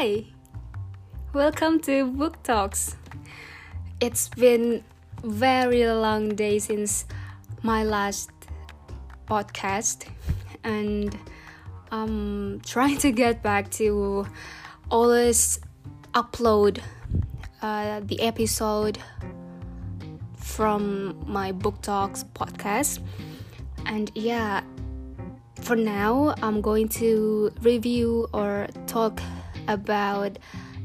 Hi, welcome to Book Talks. It's been very long day since my last podcast, and I'm trying to get back to always upload uh, the episode from my Book Talks podcast. And yeah, for now, I'm going to review or talk about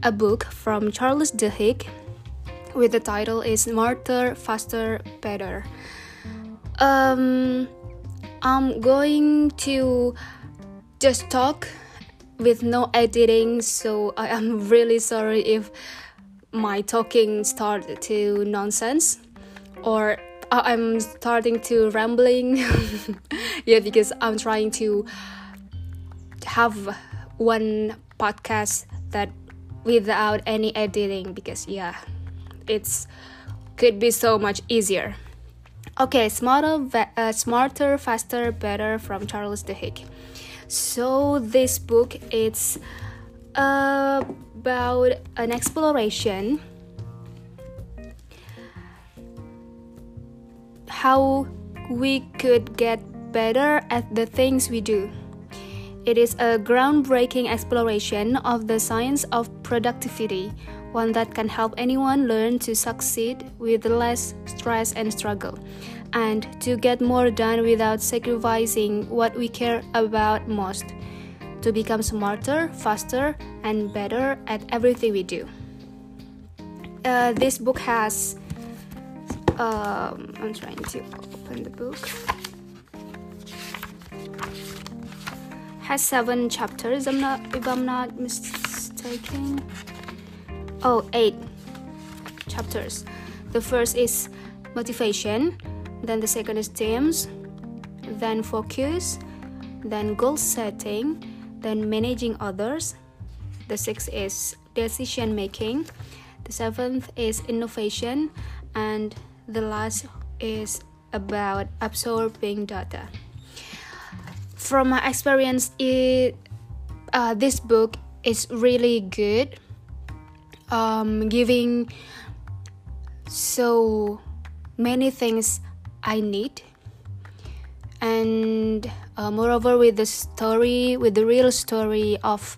a book from Charles Duhigg with the title is Smarter, Faster, Better. Um, I'm going to just talk with no editing, so I am really sorry if my talking started to nonsense or I'm starting to rambling. yeah, because I'm trying to have one podcast that without any editing because yeah, it's could be so much easier. Okay, smarter, uh, smarter, faster, better from Charles de Duhigg. So this book it's about an exploration how we could get better at the things we do. It is a groundbreaking exploration of the science of productivity, one that can help anyone learn to succeed with less stress and struggle, and to get more done without sacrificing what we care about most, to become smarter, faster, and better at everything we do. Uh, this book has um, I'm trying to open the book. Has seven chapters. I'm not, if I'm not mistaken. Oh, eight chapters. The first is motivation. Then the second is themes. Then focus. Then goal setting. Then managing others. The sixth is decision making. The seventh is innovation, and the last is about absorbing data. From my experience, it uh, this book is really good, um, giving so many things I need, and uh, moreover with the story, with the real story of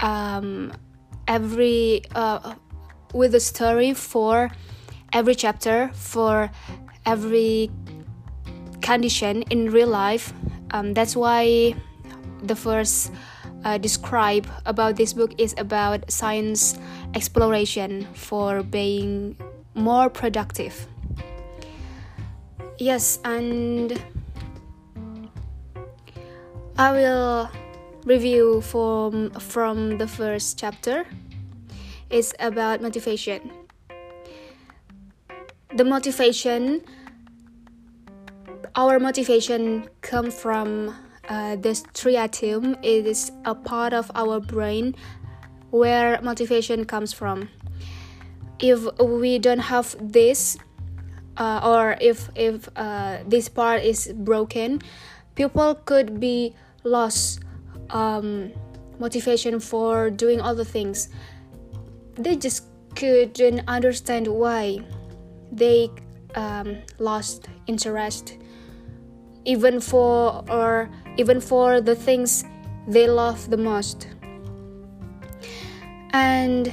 um, every uh, with the story for every chapter for every condition in real life. Um, that's why the first uh, describe about this book is about science exploration for being more productive. Yes, and I will review from from the first chapter. It's about motivation the motivation our motivation come from uh, this striatum it is a part of our brain where motivation comes from. If we don't have this uh, or if if uh, this part is broken people could be lost um, motivation for doing other things. They just couldn't understand why they um, lost interest even for or even for the things they love the most and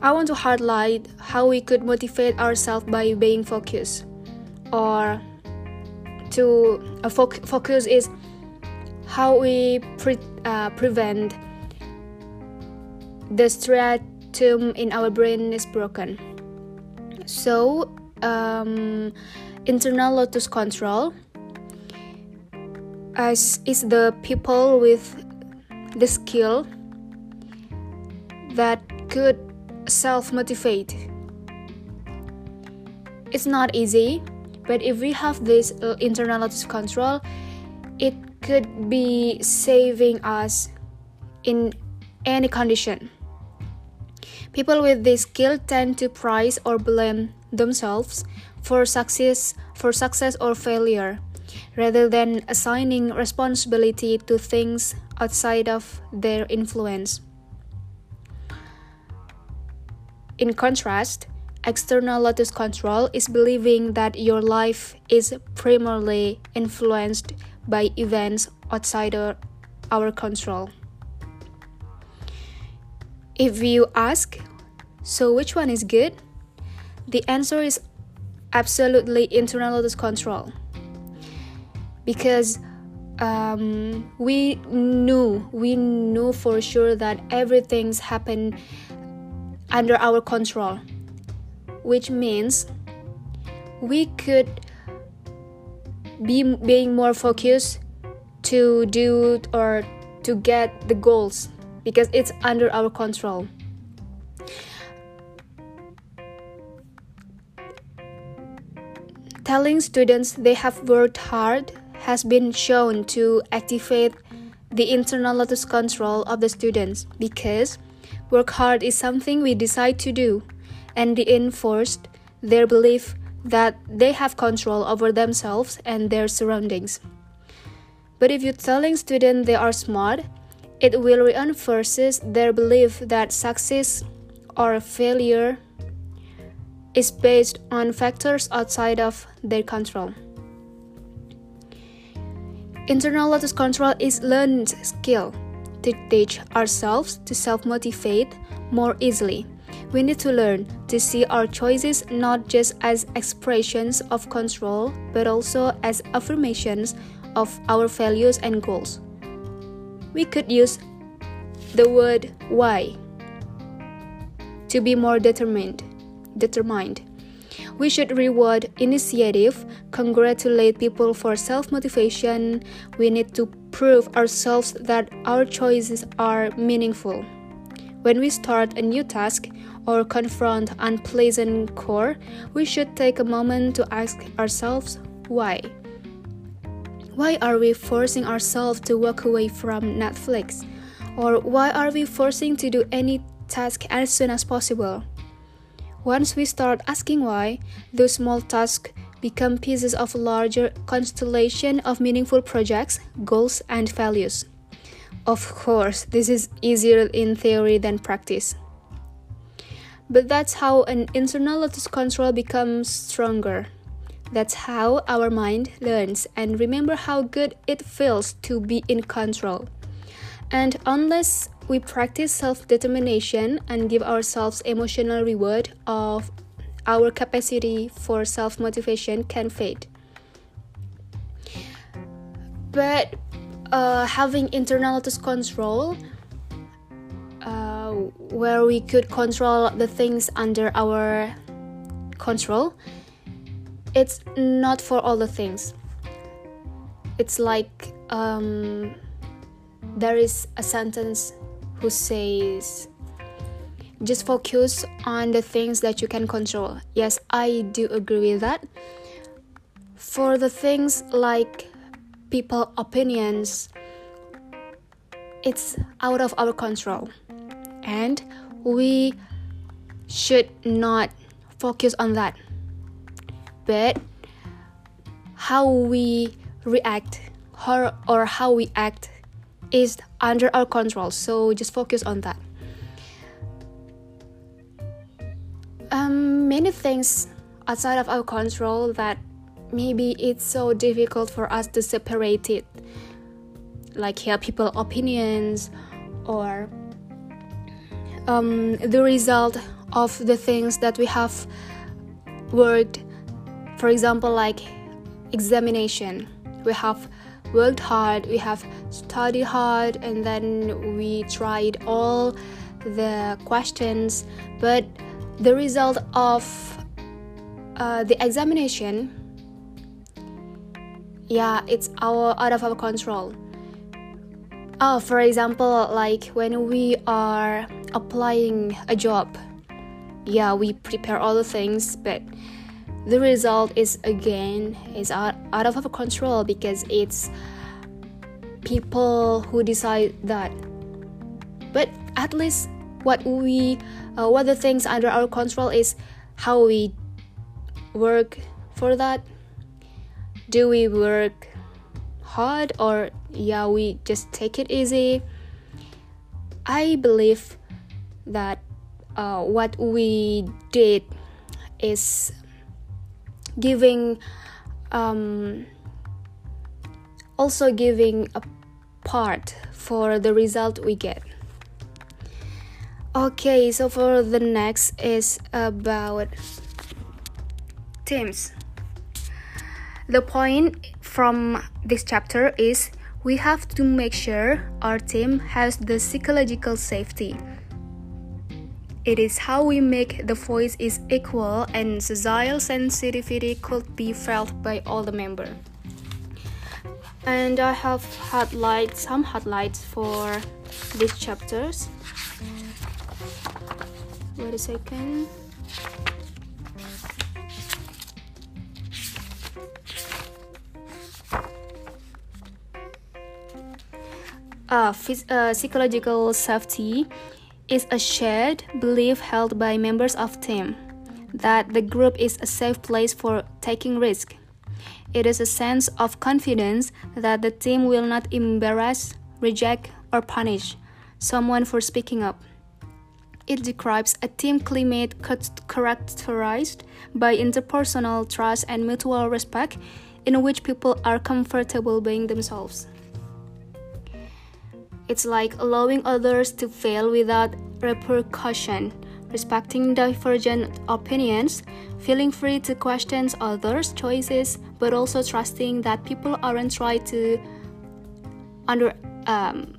I want to highlight how we could motivate ourselves by being focused or to fo- focus is how we pre- uh, prevent the striatum in our brain is broken. So, um, internal locus control as is the people with the skill that could self motivate. It's not easy, but if we have this uh, internal locus control, it could be saving us in any condition. People with this skill tend to praise or blame themselves for success for success or failure. rather than assigning responsibility to things outside of their influence. In contrast, external locus control is believing that your life is primarily influenced by events outside of our control. If you ask, so which one is good? The answer is absolutely internal control. Because um, we knew, we knew for sure that everything's happened under our control, which means we could be being more focused to do or to get the goals because it's under our control. Telling students they have worked hard has been shown to activate the internal locus control of the students because work hard is something we decide to do and reinforced their belief that they have control over themselves and their surroundings. But if you're telling students they are smart, it will reinforce their belief that success or failure is based on factors outside of their control. Internal locus control is learned skill to teach ourselves to self-motivate more easily. We need to learn to see our choices not just as expressions of control, but also as affirmations of our values and goals. We could use the word why to be more determined. Determined. We should reward initiative, congratulate people for self motivation. We need to prove ourselves that our choices are meaningful. When we start a new task or confront unpleasant core, we should take a moment to ask ourselves why. Why are we forcing ourselves to walk away from Netflix? Or why are we forcing to do any task as soon as possible? Once we start asking why, those small tasks become pieces of a larger constellation of meaningful projects, goals, and values. Of course, this is easier in theory than practice. But that's how an internal locus control becomes stronger. That's how our mind learns and remember how good it feels to be in control. And unless we practice self-determination and give ourselves emotional reward of our capacity for self-motivation can fade. But uh, having internal control uh, where we could control the things under our control it's not for all the things it's like um, there is a sentence who says just focus on the things that you can control. Yes i do agree with that. For the things like people opinions it's out of our control. And we should not focus on that. But how we react or, or how we act is under our control so just focus on that. Um, many things outside of our control that maybe it's so difficult for us to separate it like hear people opinions or um, the result of the things that we have worked. For example like examination. We have worked hard we have studied hard and then we tried all the questions. But the result of uh, the examination yeah it's our out of our control. Oh for example like when we are applying a job yeah we prepare all the things but the result is again is out, out of our control because it's people who decide that. But at least what we uh, what the things under our control is how we work for that. Do we work hard or yeah we just take it easy? I believe that uh, what we did is giving um, also giving a part for the result we get. Okay so for the next is about teams the point from this chapter is we have to make sure our team has the psychological safety it is how we make the voice is equal and social sensitivity could be felt by all the members. And I have highlight some highlights for these chapters. Wait a second. Uh, phys- uh, psychological safety is a shared belief held by members of team that the group is a safe place for taking risk. It is a sense of confidence that the team will not embarrass, reject, or punish someone for speaking up. It describes a team climate characterized by interpersonal trust and mutual respect in which people are comfortable being themselves. It's like allowing others to fail without repercussion, respecting divergent opinions, feeling free to question others' choices, but also trusting that people aren't trying to under um,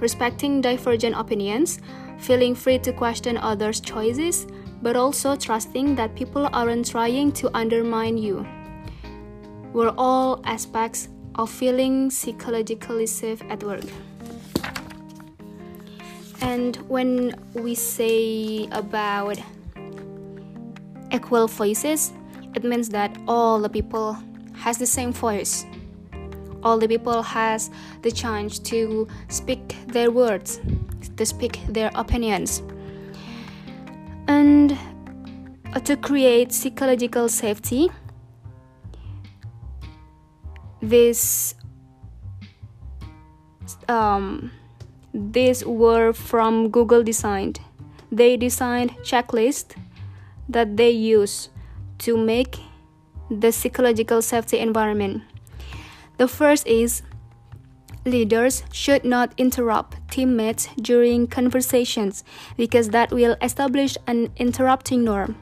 respecting divergent opinions, feeling free to question others' choices, but also trusting that people aren't trying to undermine you. We're all aspects of feeling psychologically safe at work. And when we say about equal voices, it means that all the people has the same voice. All the people has the chance to speak their words, to speak their opinions. And to create psychological safety, this um, these were from Google Designed. They designed checklists that they use to make the psychological safety environment. The first is leaders should not interrupt teammates during conversations because that will establish an interrupting norm.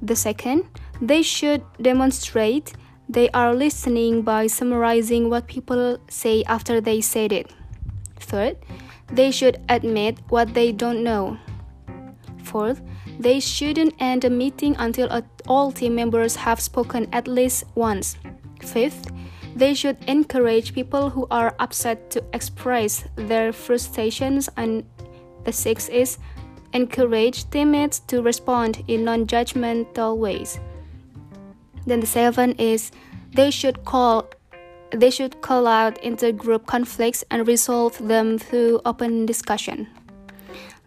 The second, they should demonstrate they are listening by summarizing what people say after they said it. Third, they should admit what they don't know. Fourth, they shouldn't end a meeting until all team members have spoken at least once. Fifth, they should encourage people who are upset to express their frustrations. And the sixth is encourage teammates to respond in non judgmental ways. Then the seventh is they should call they should call out intergroup conflicts and resolve them through open discussion.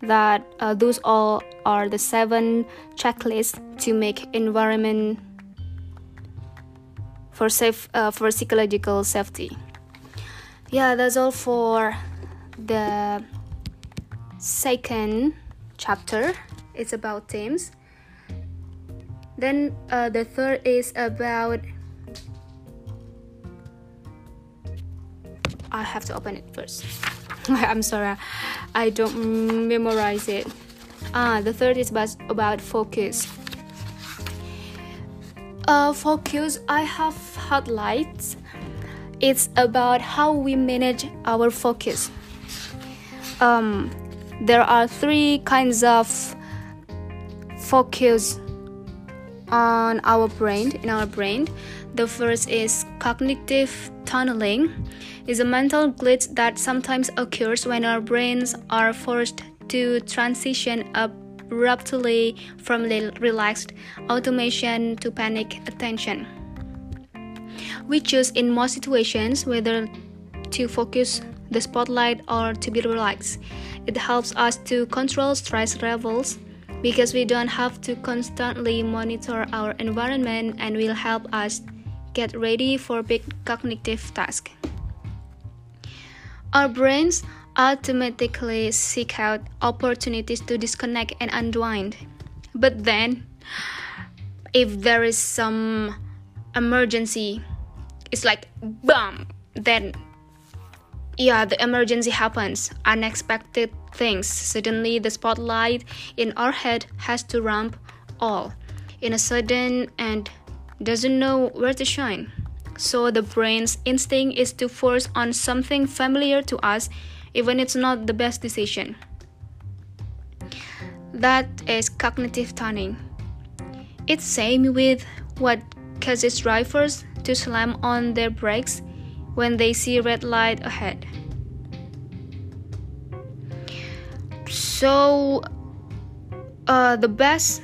That uh, those all are the seven checklists to make environment for safe uh, for psychological safety. Yeah, that's all for the second chapter. It's about teams. Then uh, the third is about I have to open it first. I'm sorry, I don't memorize it. Ah, the third is about, about focus. Uh, focus, I have highlights. It's about how we manage our focus. Um, there are three kinds of focus on our brain in our brain the first is cognitive tunneling is a mental glitch that sometimes occurs when our brains are forced to transition abruptly from relaxed automation to panic attention. We choose in most situations whether to focus the spotlight or to be relaxed. It helps us to control stress levels because we don't have to constantly monitor our environment and will help us get ready for big cognitive tasks. Our brains automatically seek out opportunities to disconnect and unwind. But then, if there is some emergency, it's like bam, then yeah, the emergency happens, unexpected things. Suddenly, the spotlight in our head has to ramp all in a sudden and doesn't know where to shine. So, the brain's instinct is to force on something familiar to us, even it's not the best decision. That is cognitive tunneling. It's same with what causes drivers to slam on their brakes when they see red light ahead. So, uh, the best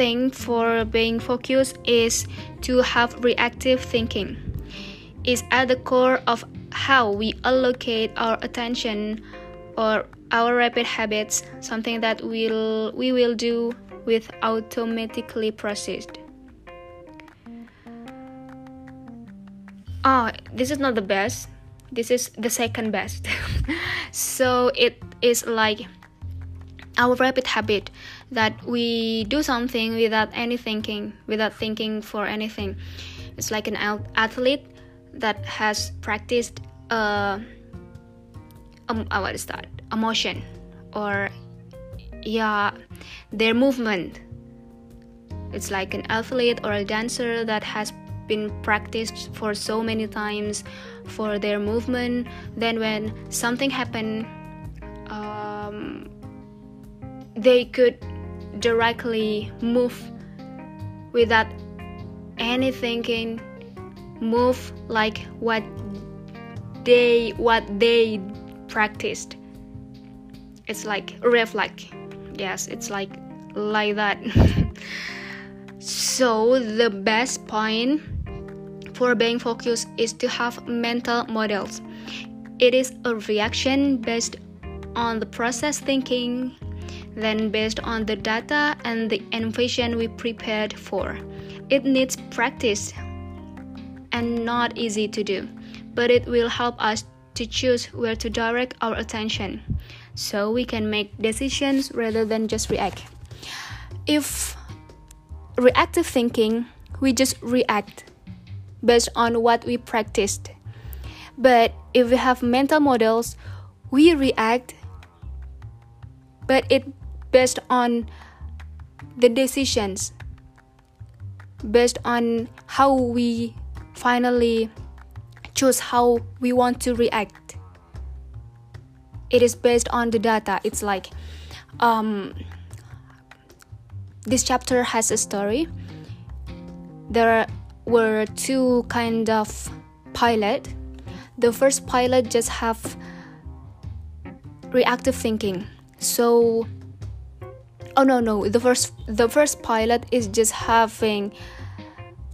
thing for being focused is to have reactive thinking. It's at the core of how we allocate our attention or our rapid habits, something that we'll, we will do with automatically processed. oh this is not the best this is the second best so it is like our rapid habit that we do something without any thinking without thinking for anything. It's like an athlete that has practiced uh, um, uh, what is that? A motion or yeah their movement. It's like an athlete or a dancer that has been practiced for so many times for their movement. Then when something happened um, they could directly move without any thinking move like what they what they practiced. It's like reflect yes it's like like that. So the best point for being focused is to have mental models. It is a reaction based on the process thinking, then based on the data and the information we prepared for. It needs practice and not easy to do, but it will help us to choose where to direct our attention so we can make decisions rather than just react. If reactive thinking, we just react based on what we practiced. But if we have mental models, we react, but it based on the decisions, based on how we finally choose how we want to react. It is based on the data. It's like um, this chapter has a story. There were two kind of pilot. The first pilot just have reactive thinking. So oh no no. The first the first pilot is just having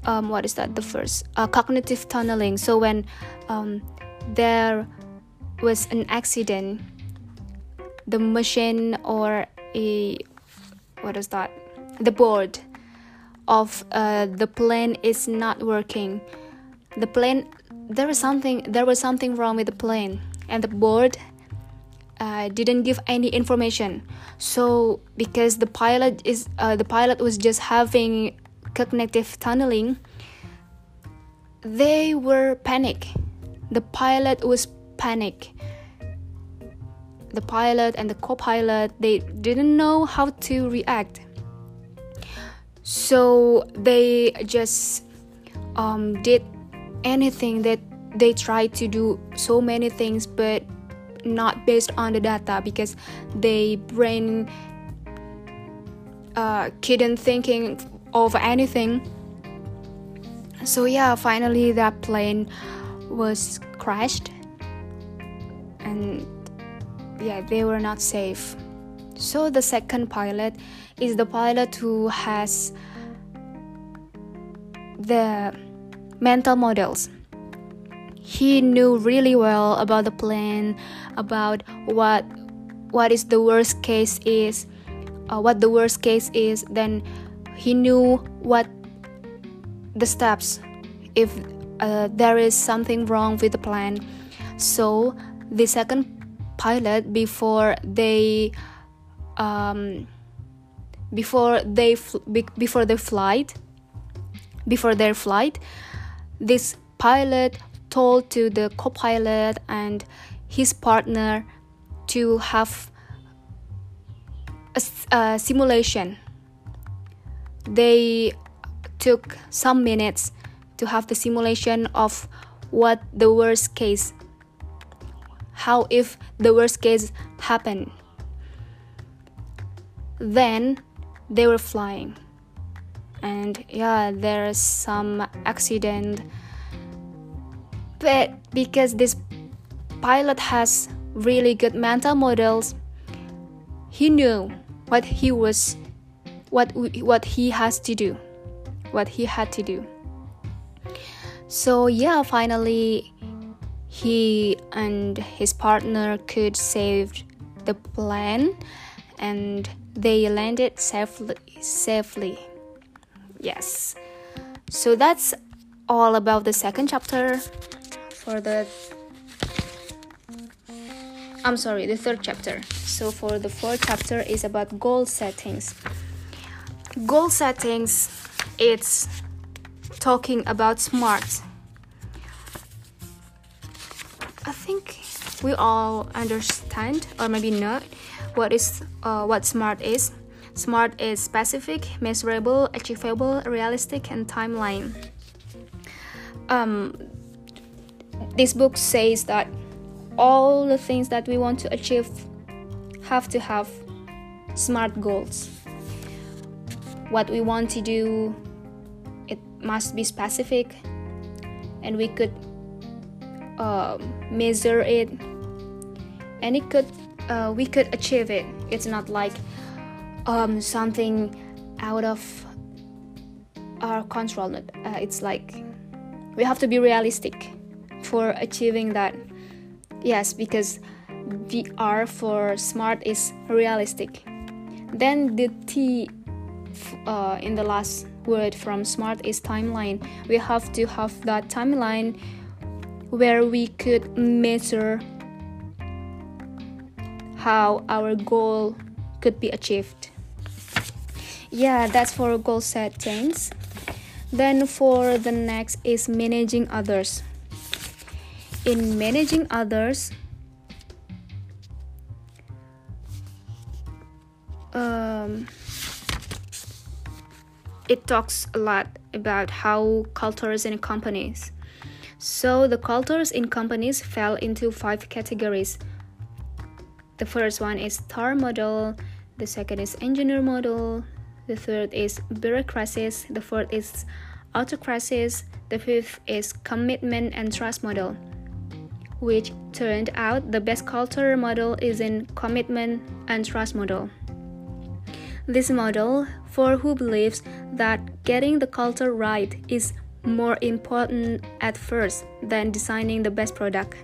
um, what is that? The first uh, cognitive tunneling. So when um, there was an accident the machine or a what is that? The board of uh, the plane is not working. The plane there was something there was something wrong with the plane and the board uh, didn't give any information. So because the pilot is uh, the pilot was just having cognitive tunneling, they were panic. The pilot was panic. The pilot and the co-pilot they didn't know how to react so they just um, did anything that they tried to do so many things but not based on the data because they brain uh, couldn't thinking of anything so yeah finally that plane was crashed and yeah they were not safe so the second pilot is the pilot who has the mental models. He knew really well about the plan, about what what is the worst case is, uh, what the worst case is then he knew what the steps if uh, there is something wrong with the plan. So the second pilot before they um, before they fl- before their flight before their flight this pilot told to the co-pilot and his partner to have a, a simulation. They took some minutes to have the simulation of what the worst case how if the worst case happened. Then they were flying. And yeah there's some accident but because this pilot has really good mental models. He knew what he was what what he has to do what he had to do. So yeah finally he and his partner could save the plane and they landed safely safely. Yes. So that's all about the second chapter for the I'm sorry, the third chapter. So for the fourth chapter is about goal settings. Goal settings it's talking about smart. I think we all understand or maybe not what is uh, what smart is. Smart is specific, measurable, achievable, realistic, and timeline. Um, this book says that all the things that we want to achieve have to have smart goals. What we want to do, it must be specific, and we could uh, measure it, and it could uh, we could achieve it. It's not like um, something out of our control. Uh, it's like we have to be realistic for achieving that. Yes, because VR for smart is realistic. Then the T uh, in the last word from smart is timeline. We have to have that timeline where we could measure how our goal could be achieved. Yeah, that's for goal settings. Then for the next is managing others. In managing others, um, it talks a lot about how cultures in companies. So the cultures in companies fell into five categories. The first one is star model, the second is engineer model, the third is bureaucracies, the fourth is autocracies, the fifth is commitment and trust model. Which turned out the best culture model is in commitment and trust model. This model, for who believes that getting the culture right is more important at first than designing the best product.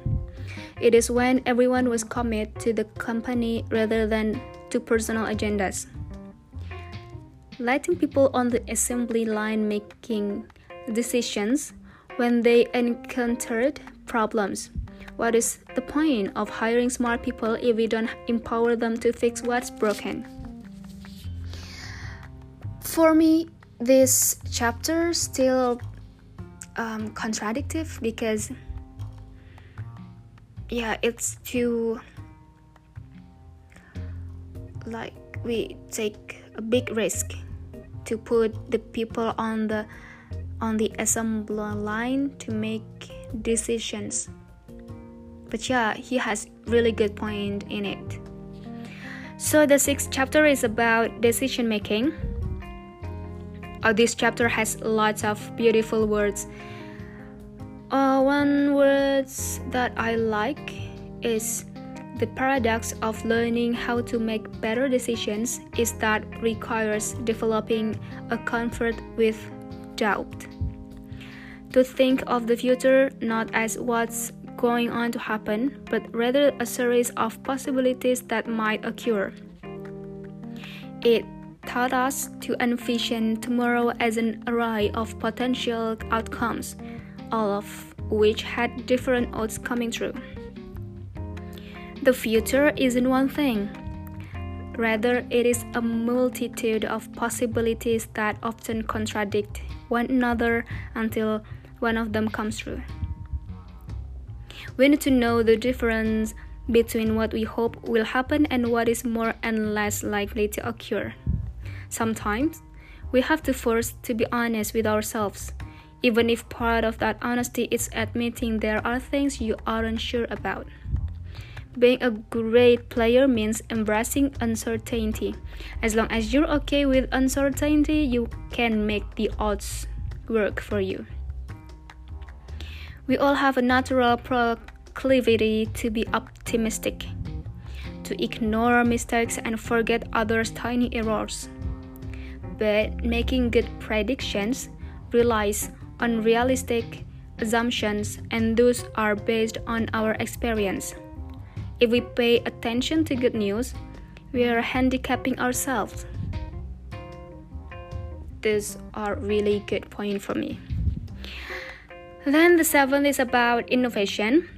It is when everyone was committed to the company rather than to personal agendas. Letting people on the assembly line making decisions when they encountered problems. What is the point of hiring smart people if we don't empower them to fix what's broken? For me, this chapter still um, contradictory because yeah it's too like we take a big risk to put the people on the on the assembly line to make decisions but yeah he has really good point in it. So the sixth chapter is about decision making. Uh, this chapter has lots of beautiful words. Uh, one words that I like is the paradox of learning how to make better decisions is that requires developing a comfort with doubt. To think of the future not as what's going on to happen, but rather a series of possibilities that might occur. It taught us to envision tomorrow as an array of potential outcomes, all of which had different odds coming true. The future isn't one thing. Rather, it is a multitude of possibilities that often contradict one another until one of them comes true. We need to know the difference between what we hope will happen and what is more and less likely to occur. Sometimes we have to force to be honest with ourselves, even if part of that honesty is admitting there are things you aren't sure about. Being a great player means embracing uncertainty. As long as you're okay with uncertainty, you can make the odds work for you. We all have a natural proclivity to be optimistic, to ignore mistakes and forget others' tiny errors but making good predictions relies on realistic assumptions and those are based on our experience. If we pay attention to good news, we are handicapping ourselves. These are really good point for me. Then the seventh is about innovation.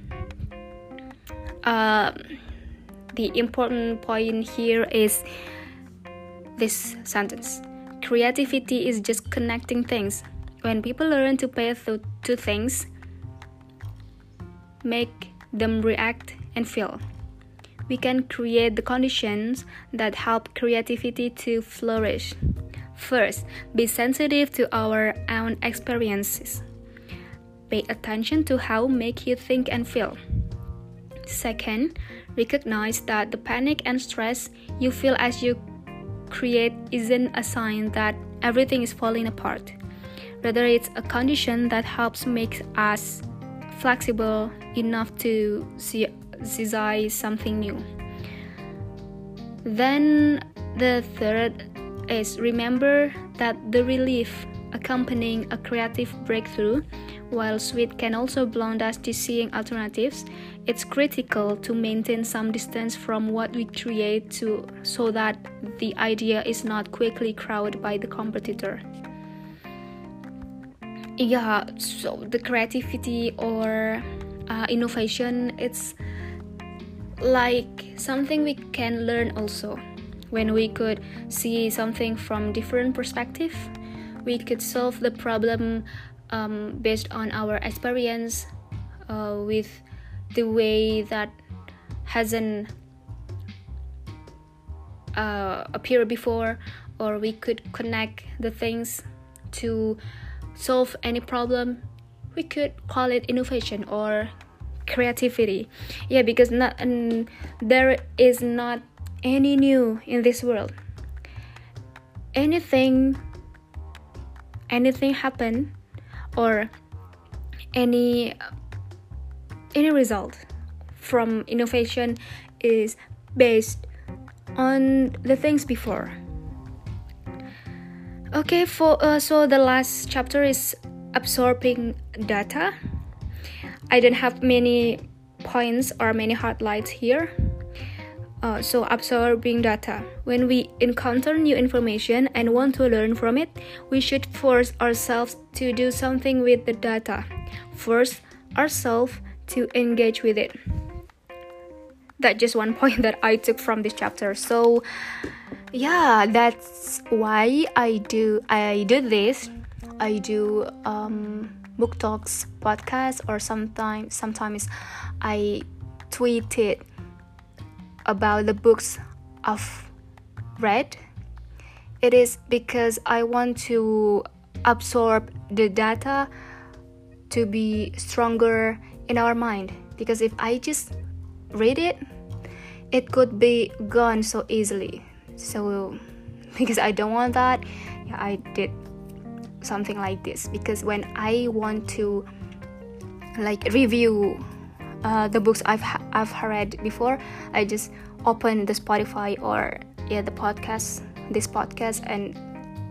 Uh, the important point here is this sentence Creativity is just connecting things. When people learn to pay th- to things, make them react and feel, we can create the conditions that help creativity to flourish. First, be sensitive to our own experiences. Pay attention to how make you think and feel. Second, recognize that the panic and stress you feel as you create isn't a sign that everything is falling apart. Rather, it's a condition that helps make us flexible enough to see, seize something new. Then the third is remember that the relief accompanying a creative breakthrough, while sweet can also blind us to seeing alternatives, it's critical to maintain some distance from what we create to so that the idea is not quickly crowded by the competitor. Yeah, so the creativity or uh, innovation, it's like something we can learn also. When we could see something from different perspective, we could solve the problem um, based on our experience uh, with the way that hasn't uh, appeared before or we could connect the things to solve any problem. We could call it innovation or creativity. Yeah because not um, there is not any new in this world. Anything anything happen or any any result from innovation is based on the things before. Okay for uh, so the last chapter is absorbing data. I don't have many points or many highlights here uh, so absorbing data when we encounter new information and want to learn from it we should force ourselves to do something with the data force ourselves to engage with it. That's just one point that I took from this chapter. So, yeah, that's why I do I do this. I do um, book talks podcast or sometimes sometimes I tweet it about the books I've read. It is because I want to absorb the data to be stronger in our mind because if I just read it, it could be gone so easily. So, because I don't want that, yeah, I did something like this because when I want to like review uh, the books I've I've read before, I just open the Spotify or yeah the podcast this podcast and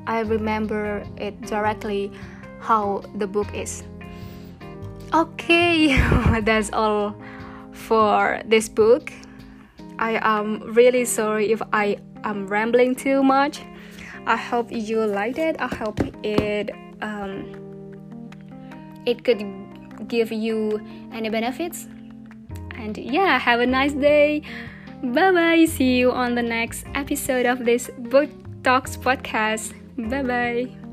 I remember it directly how the book is okay that's all for this book i am really sorry if i I'm rambling too much. I hope you liked it. I hope it um, it could give you any benefits. And yeah, have a nice day. Bye bye. See you on the next episode of this Book Talks podcast. Bye bye.